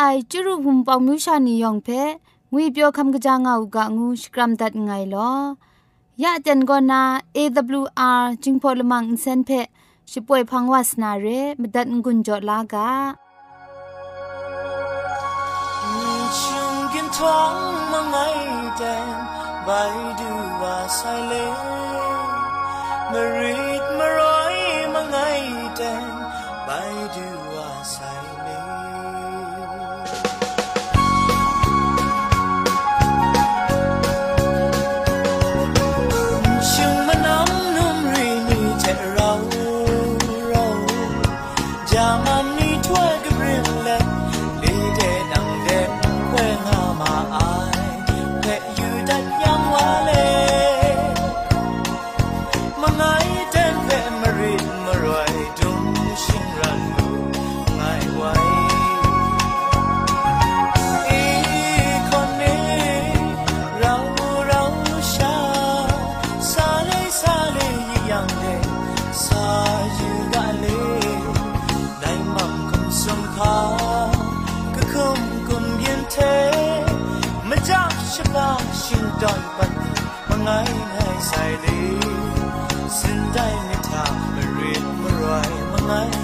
ไอจุรุภุมปองมิวชานียองเพงุยเปียวคำกะจางเอากะงูสกรัมดัดไงลอยะเจนกอนา AWR จิงพอลมังอินเซนเพช่วยพังวาสนาเรมดัดงุนจอลากะท้องมาไม่แดงใบดูว่าสายเลมารีดมาร้อยมาไงแดงใบดู Sintai me ta, a real, a right, a night.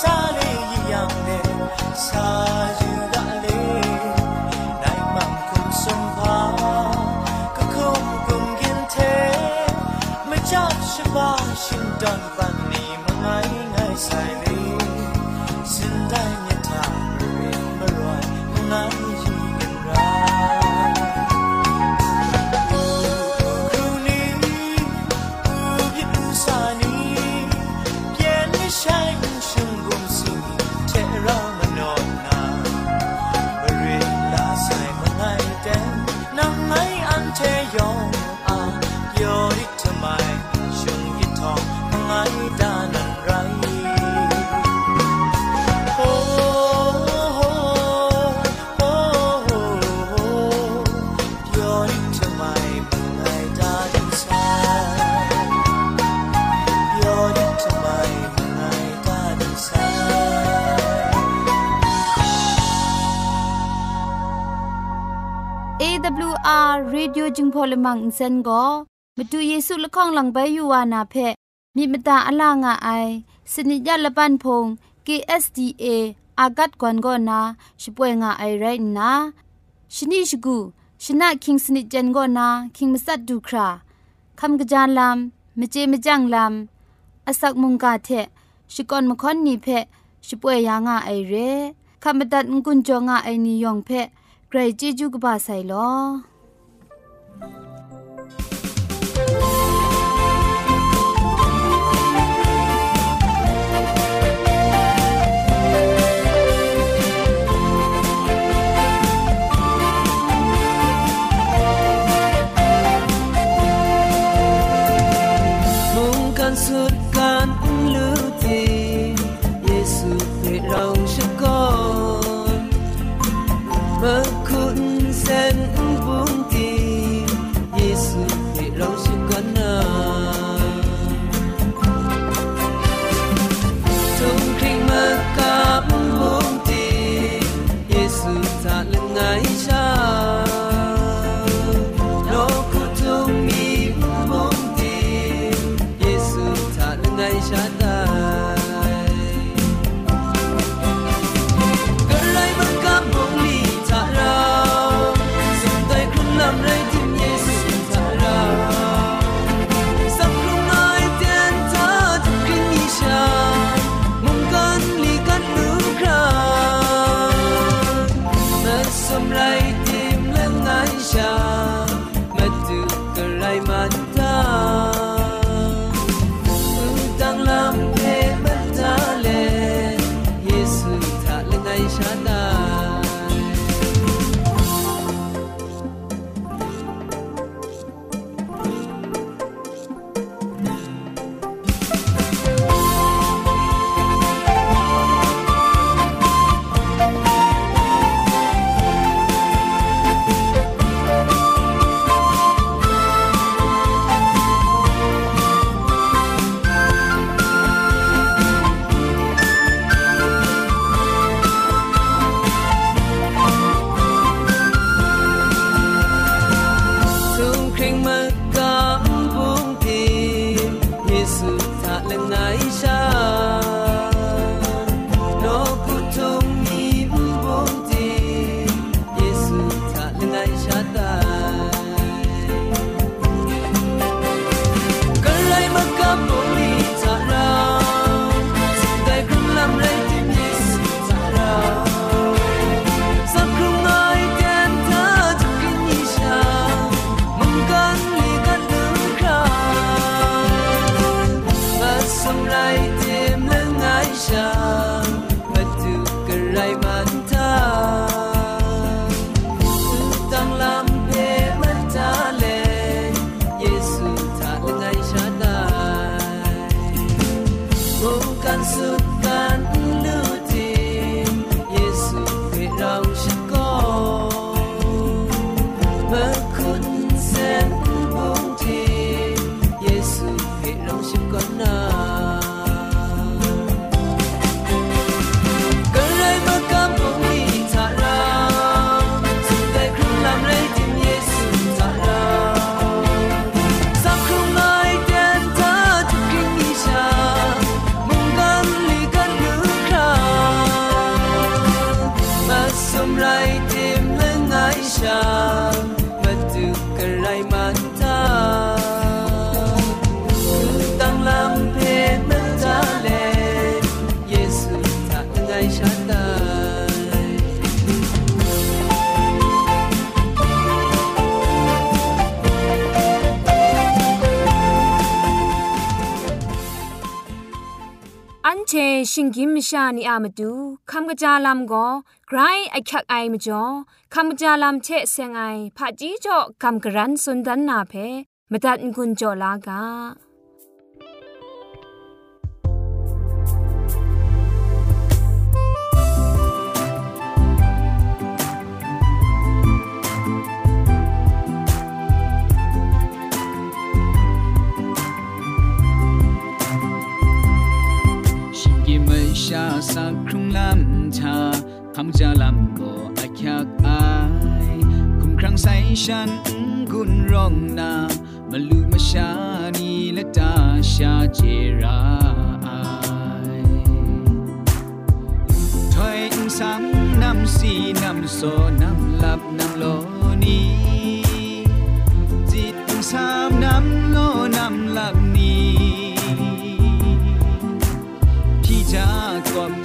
沙粒一样的沙 อารีดิโอจึงพอลมังอินเซนก็มาดูเยซูละข้องหลังใบยูวานาเพมีมตาอลางอไอสนิยาละปันพง KSDA อากัดกวนก็นาช่วยงาไอไรนะชนิชกูชนะคิงสนิจันโกนาคิงมัสัดดูคราคำกระจานลำมเจมจังลำอาศักมุงกาเทชิกอนมคอนนีเพช่วยยางาไอเรคำบัดงกุนจงาไอนิยองเพไกรจีจูกบาไซลอ Bye. looking man อันเชชิงกิมชานีอามาดูคำกระจาลำก็ไกรไอคักไอมาจ่อคำกระจาลำเชเซงไอผาจีจ่อคำกระรันสุนดันนาเพมตัดกุญจ่อลากา สักครุงลำชาคำจะลำก็อาคักอายคุ้มครั้งใส่ฉันกุนร้องนามาลูมาชานีและตาชาเจราถอยสังนำสีนำโซนำหลับนำโลนี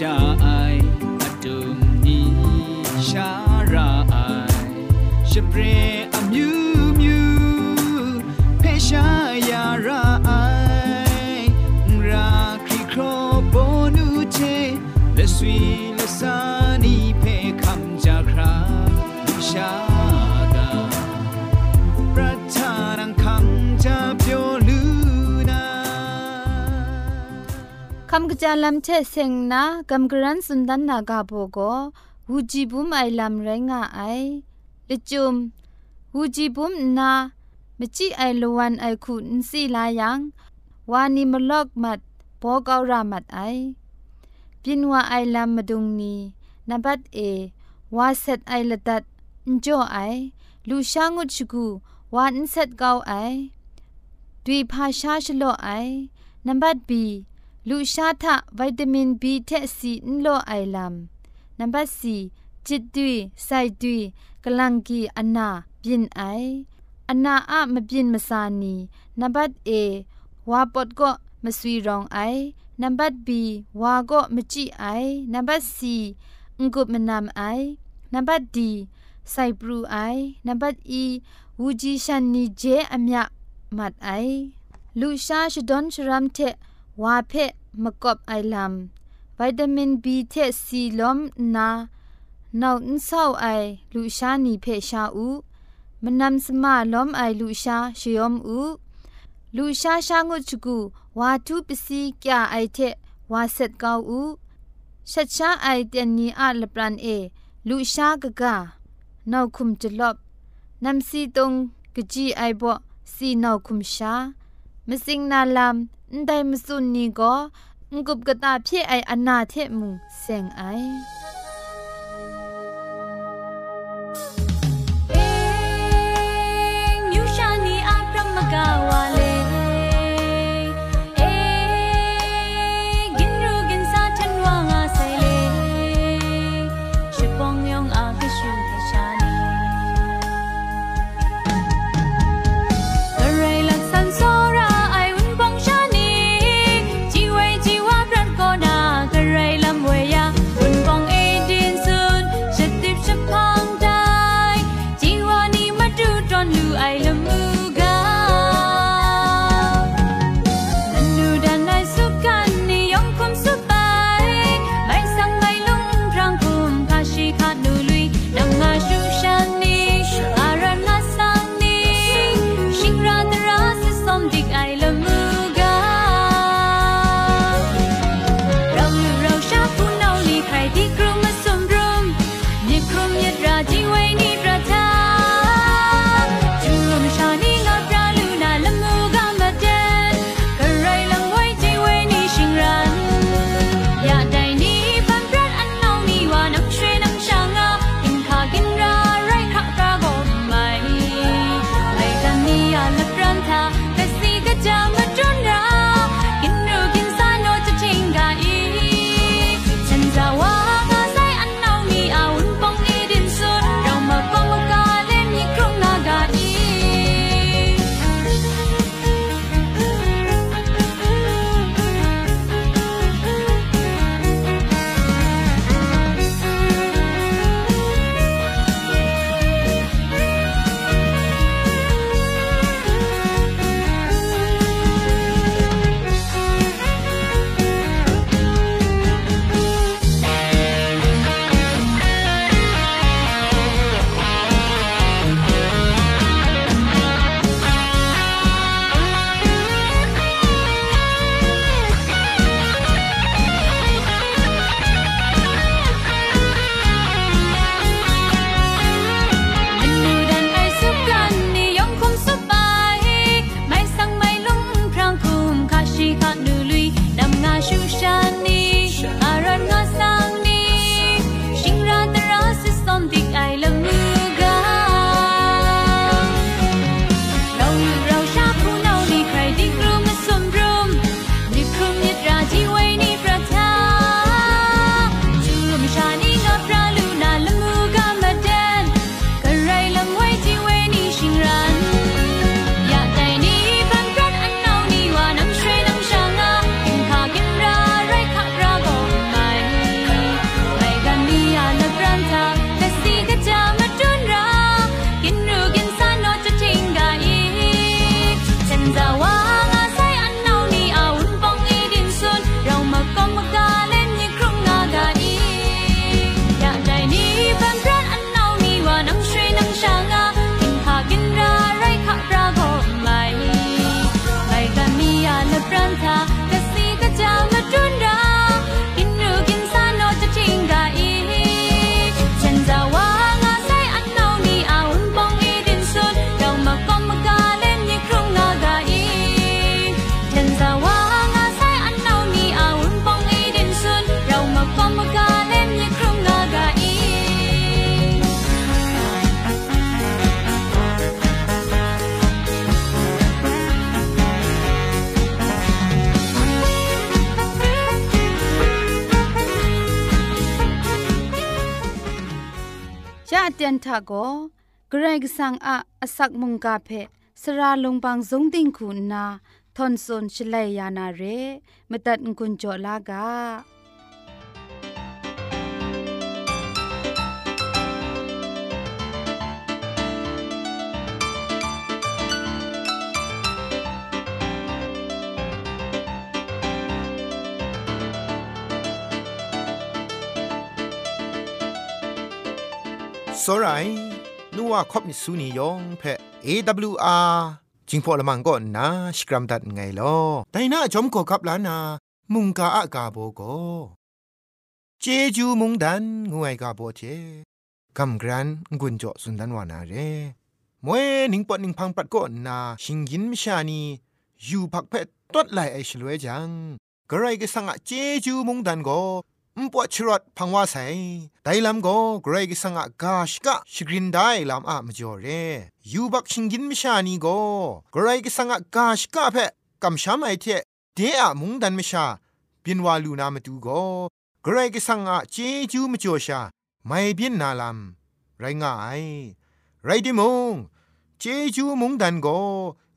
กอบจะำกระจายลำเชเซงนากำกรันสุนดันนากาโบโกวูจีบุมไอลำไรงาไอละจุมวูจีบุมนามจิไอลวันไอคุนสีลายังวานิมลอกมัดบอกเอารามัดไอปินว่าไอลำมดุงนีนับัดเอวาเซตไอละดัดจ่อไอลูชางุชกูวานเซตเกาไอดุยภาชาชโลไอนับัดบี ลูชาทะวิตามินบีเทซีนโลไอลัมนัมเบอร์สีจิตดุยไซดุยกลังกีอันนาบินไออันนาอะมบินมาสานีนัมเบอร์เอวาปดก็มสวีรองไอนัมเบอร์บีวาก็มจิไอนัมเบอร์ซีงกุบมนามไอนัมเบอร์ดีไซปรูไอนัมเบอร์อีวูจิชันนีเจอเมียมัดไอลูชาชดอนชรัมเท วาเพมกอบไอลัมวิตามินบีเทซีลอมนานาอินซาวไอลูชานีเพชาอูมนำสมาลอมไอลูชาชยอมอูลูชาชางุชกูวาทุปสีกยาไอเทวาเซตกาวอูชัดชาไอเตียนนีอาลปรันเอลูชากะกานาคุมจลบนำซีตงกะจีไอบ่ซีนาคุมชามสิงนาลาม ได้มาสุนนี่ก็งุบกระตาพี่ไออนาเทมูเซงไอ ทะโกเกรกสังอะอสักมุงกาเพสระลงบางสงติงคุณนาทอนซนชลัยยานาเรมตัดกุญจลากา อไรนัวคอบมิสูนียองเพะ AWR จิงพอละมังก็นาสกรัมดัดไงลอแต่หน้าชมขอขับล้านนา มุงกาอากาโบก็เจจูมุงดันงวยกาโบเจกำกรันกุญจสุนันวานาเรมวยนิงปอนิงพังปัดก็นาชิงยินมชานีอยู่พักเพตตัดไหลไอชลวยจังกระไรก็สังะเจจูมุงดันก็ ปวดชรดพังว่าใส่ไดลำก็เกรกสังกาชกะชกรินได้ลำอะมจ่อเรยูบักชิงกินมิชานีก็เกรกสังกาชกะเพะกำช้ำไอเทเดอะมุงดันมิชาบินวาลูนามาดูก็เกรกสังกเจจูมจ่อชาไม่บินนาลำไรง่ายไรดิมงเจจูมุงดันก็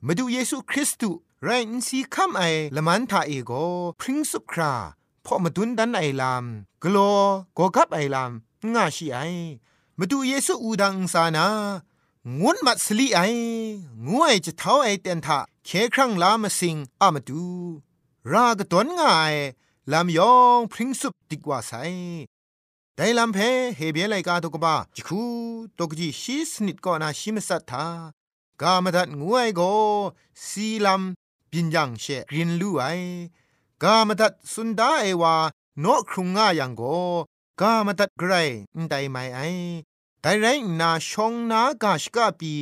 มาดูเยซูคริสต์ไรนซีคัมไอละมันทาเอโกพริ้งสุครา พอมาดุนดันไอลามกลัวก็กับไอลามง่าชีไอมาดูเยซูอูดังสานางวนมัดสลีไองวยจะเท้าไอเตนทะเคครั้งลามาสิงอามาดู รากตนง่ายลามยองพริ้งสุบติกว่าไซแต่ลำเพเฮเบียไลกาตกบ้าจิคูตกจีชีสนิดก็นาชิมสัทากามาดัดงวยโกสีลำปินยังเชกรินลูไอ กามตัดสุนดาเอวาโนครุงง่ายังโกกามตัดไกรไดไม่ไอแต่ไรนาชงนากาชกาปี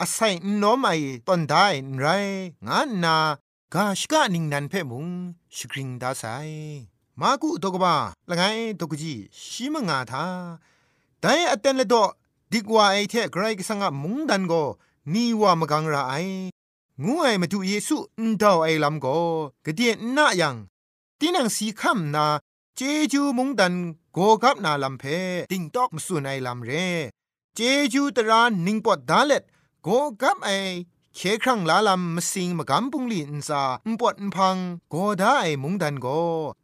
อาศัยนอมไอตอนได้ไรงานนากาชกานิงนันเพ่มุงสกริงดาไซมากุตกบ้าละไงตกจีชิมงาทาแต่อเตนเลดอดิกว่าไอเทไกรกสังะมุงดันโกนีว่ามกังราไอ งูไอมาดูเยซูอุนดาวไอลำก็กระเดียนน่ายังตีนังสีคำนาเจจูมุงดันโกกับนาลำเพติงตอกมสุนไอลำเร เจจูตรานิงปอดดาเล็ดโกกับไอเคครั้งลาลำมสิงมากำปุงลีนซาอุปวดพังโกได้มุงดันโก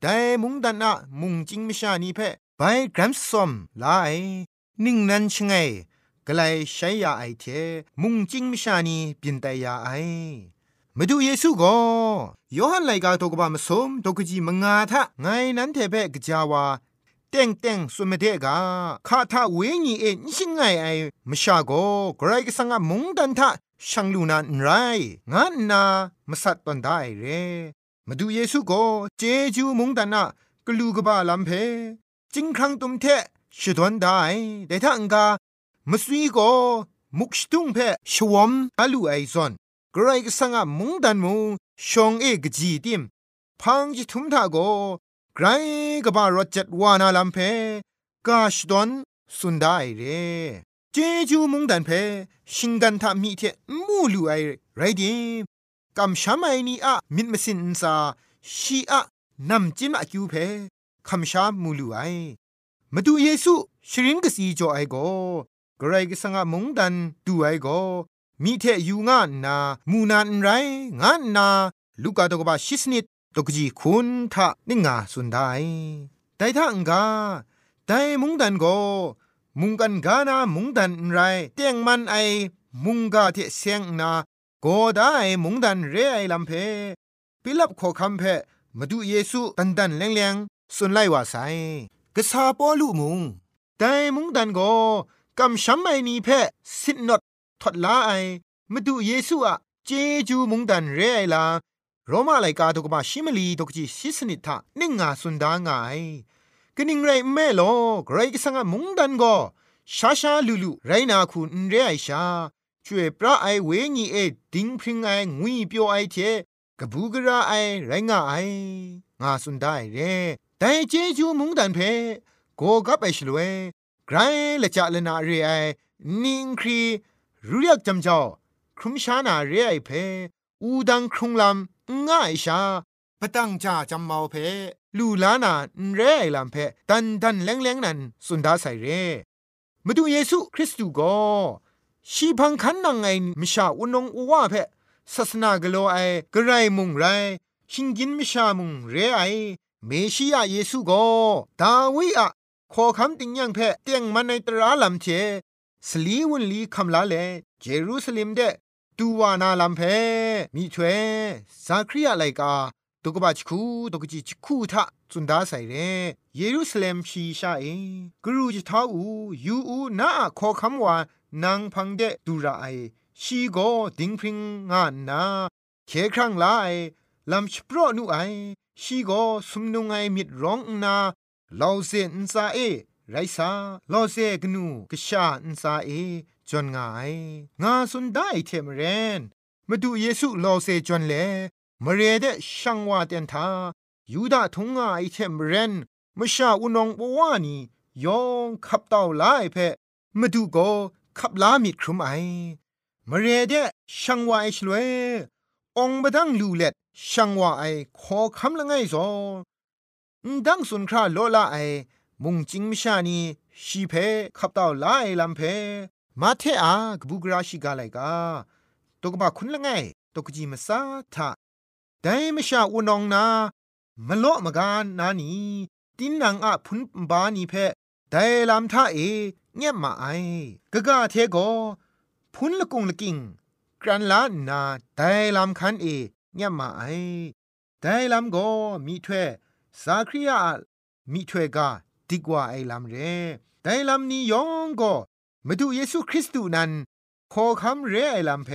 ได้มุงดันอะมุงจิงมิชานีเพไปกรัมซอมลาไอนิ่งนันชงไง กลายใช้ยาไอเทมุงจิงมิชานีปินแต่ยาไอมาดูเยซูก็ยอหันไลกาตกบามสมตกจีมงาทะไงนั้นเทเปกจาวาเต็งเต็งสุมเดกาคาทาเวญีเอ็นชิงไงไอมชาโกไกรกสังมุงดันทะช่างลูนันไรงันนามสัตตันได้เรมาดูเยซูก็เจจูมุงดันนะกลูกบาลัมเพจิงครั้งตุมเทชดวนได้แต่ถ้าอังกา มสุยก็มุกสตุงเพชวมอาลูไอซอนกรกสังะมุงดันมุงชองเอกจีติมพังจิทุมทาโกไกรกบารจัดวานาลัมเพกาชดอนสุนได้เรเจจูมุงดันเพชิงกันทามีเทมูลูไอไรดิมกำชามไอนีอะมิดมสินซาชีอะนำจิมอะคิวเพคำชามูลูไอมาดูเยซูชรินกสีจอไอโก กรกสังมุงดันดูไอโกมีเทยูงานนามูนานไรงานนาลูกาตกบาชิสนิดตกจีคุณทะนิงาสุนไดแต่ถ้าอังกาแต่มุงดันโกมุงกันกานามุงดันไรเตียงมันไอมุงกาเทเสียงนาโกได้มุงดันเรไอลำเพปิลับขอคำเพมาดูเยซูตันดันแรงแรงสุนไลว่าไซกษาปอลุมุงแต่มุงดันโก กำช้ำไอนีเพสินนดทดลาไอมาดูเยซูอะเจจูมุงดันเรไอลาโรมาไลกาตกมาชิมลีตกจีชิสนิทะนิ่งงาสุนดางายกนิงไรแม่โลไกรกสังมุงดันโกชาชาลูลูไรนาคุณเรไอชาช่วยพระไอเวงีเอดิงพริงไองุยเปียวไอเทกบูกระไอไรงาไองาสุนได้เรแต่เจจูมุงดันเพโกกับไอชลเว ไกรละจะละนาเรไอนิงครีรู้ยักจำเจ้าครุมชานาเรไอเพอูดังครุงลำง่ายชาปะตังจ้าจำเมาเพลูลานาเรไอลำเพตันตันแรงแรงนั้นสุนดาใส่เรมาดูเยซูคริสต์ก็ชีพังคันนังไงมิชาอุนงอว่าเพศาสนากโลไอกระไรมุงไรชิงกินมิชามุงเรไอเมชิยาเยซูก็ดาวิอะ ขอคำติงยังเพเตียงมันในตราลำเทสลีวุนลีคำลาเลเยรูซาเล็มเดตูวานาลำเพมีถวยซาคริยาไลกาตุกบะชคูตุกจิชคูทะจุนดาใส่เรเยรูซาเล็มชีชาเอกรูจิท้าอูยูอูนาขอคำว่านางพังเดดูระไอชีโกดิงพริงงานนาเคครั้งลาไอลำชโปรนูไอชีโกสุมนุงไอมิดร้องนา ลาเซนซาเอไรซาลอเซกนูกชาอินซาเอจนงายงาสุนได้เทมเรนมาดูเยซูลอเซจนเลมเรเดช่างว่าเตนทายูดาทงงาไอเทมเรนมชาอุนองบวานียองขับเต่าลายเพมาดูโกขับลามิดครุมไอมเรเดช่างว่าไอชลวยองบดังลูเล็ดช่างว่าไอขอคำละไงซอ ดังสุนคราโลลาไอ มุงจิงมิชานีชีเพขับเต่าลายลำเพ มาเทอากบุกราชิกาไลกาตกบะคุณละไงตกจีมาซาทะแต่ม่ชาอุนองนามะโลมากานนานีตินนังอะพุนบานีเพแต่ลำท่าเอเงียบมาไอกะกะเทโกพุนละกุงละกิงกรันลานาแต่ลำคันเอเงียบมาไอแต่ลำโกมีถ้วย สาคริยามีถ้วยกาดีกว่าไอลำเรแต่ลำนี้ยองก็มาดูเยซูคริสต์นั้นขอคำเรไอลำเพ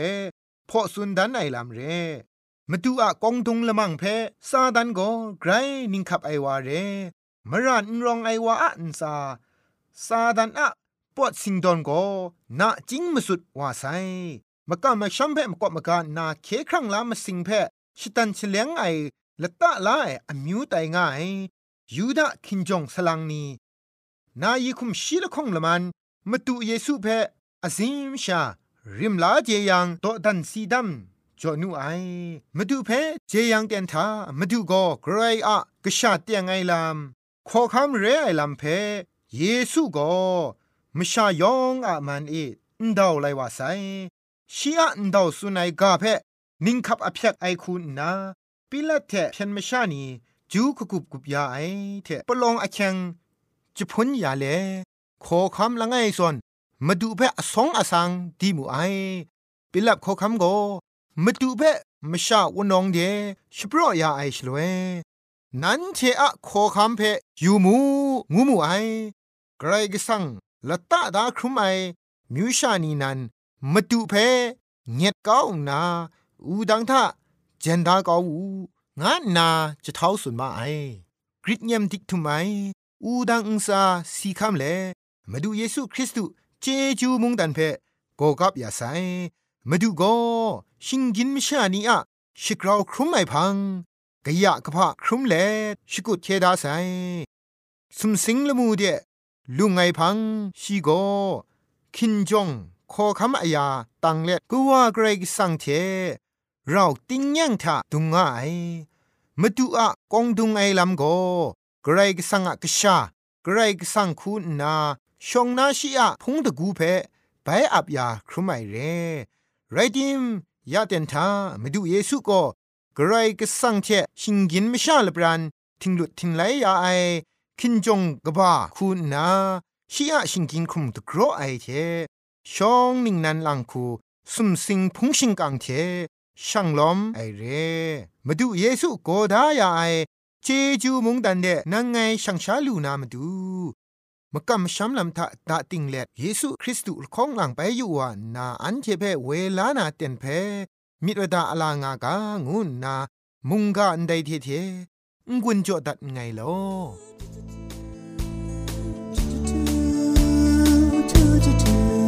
พอสุนดันไอลำเรมาดูอะกองตุงละมังเพซาดันก็ไกรนิงขับไอวาเรมรันรองไอวาอันซาซาดันอะปอดสิงดอนก็นาจิงมาสุดว่าไซมากะมาชัมเพมกอมากะนาเคครั้งลามาสิงเพชิตันเฉลียงไอ ละตะลาไออมิวไตง่ายยูดาคินจงสลังนีนายีคุมชีละคงละมันมาตุเยซูเพอซิมชา ริมลาเจยังโตดันซีดัมจอนูไอมาดูเพเจยังเตนทามาดูก็ไกรอะกะชาเตียงไงลามขอคำเรไอลำเพเยซูก็มชายองอะมันเออนดาวไลว่าไซชีอะอนดาวสุนัยกาเพนิงคับอภิยกไอคุณนา ปิละเทเพนมชานีจูกุกุบกุบยาไอเทปลองอเชงจะพ้นยาเลขอคำละไงส่วนมาดูเพอสองอสังดีมูไอปิลับขอคำโกมาดูเพมชาวนองเดชโปรยาไอชลเวนั้นเทอะขอคำเพยูมูงูมูไอไกรกสังละตาดาครุมไอมิวชานีนันมาดูเพเงียดก้าวนาอูดังทะ เจนดาก้าวูงานนาจะเท้าสุนมาไอกริดเยมดิกทุไมอูดังอุซาสีคำเลมาดูเยซูคริสต์เจจูมุงดันเพโกกับยาไซมาดูโกชิงกินมิชานีอะชิกราวครุมไม่พังกะยะกะพะครุมเลชิกุเทดาไซสุมสิงละมูเดลุงไงพังชีโกคินจงขอคำอายาตังเล็ดกูว่าเกรกสังเท เราติงยังทะดุงไงมาดูอะกองดุงไอลำโกเกรกสังอะกชาเกรกสังคุณนาชงนาชีอะพงตะกูเพไปอับยาครุไมเรไรดิมยาเตนทามาดูเยซูก็เกรกสังเทชิงกินไม่ชาลบรันทิงหลุดทิงไหลยาไอคินจงกบ้าคุณนาชีอะชิงกินคุมตะกรอไอเทชองนิ่งนันลังคูสุมสิงพุงชิงกังเท ช่างล้อมไอเร่มาดูเยซูโกดายาไอเจจูมุงดันเดนังไงช่างชาลูนามาดูมกำช้ำลำทะตาติงเล็ดเยซูคริสต์ของหลังไปอยู่ว่านาอันเจเพเวลานาเต็นเพมิตรดาอลางากางุนนา มุงกาอันใดเทเทงุนจอดัดไงลอ Ubi du sweet group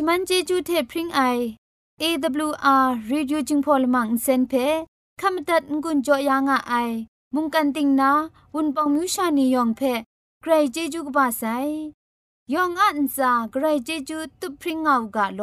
ชมันเจจูเทพริงไอ AWR Reducing Polymer เซนเพขมตัดงุนจอยางอ้ายมุงกันติงนาวุนปองมิวชานียองเพใครเจจูกบาไซยองอันซาใครเจจูตุพริงเอากาโล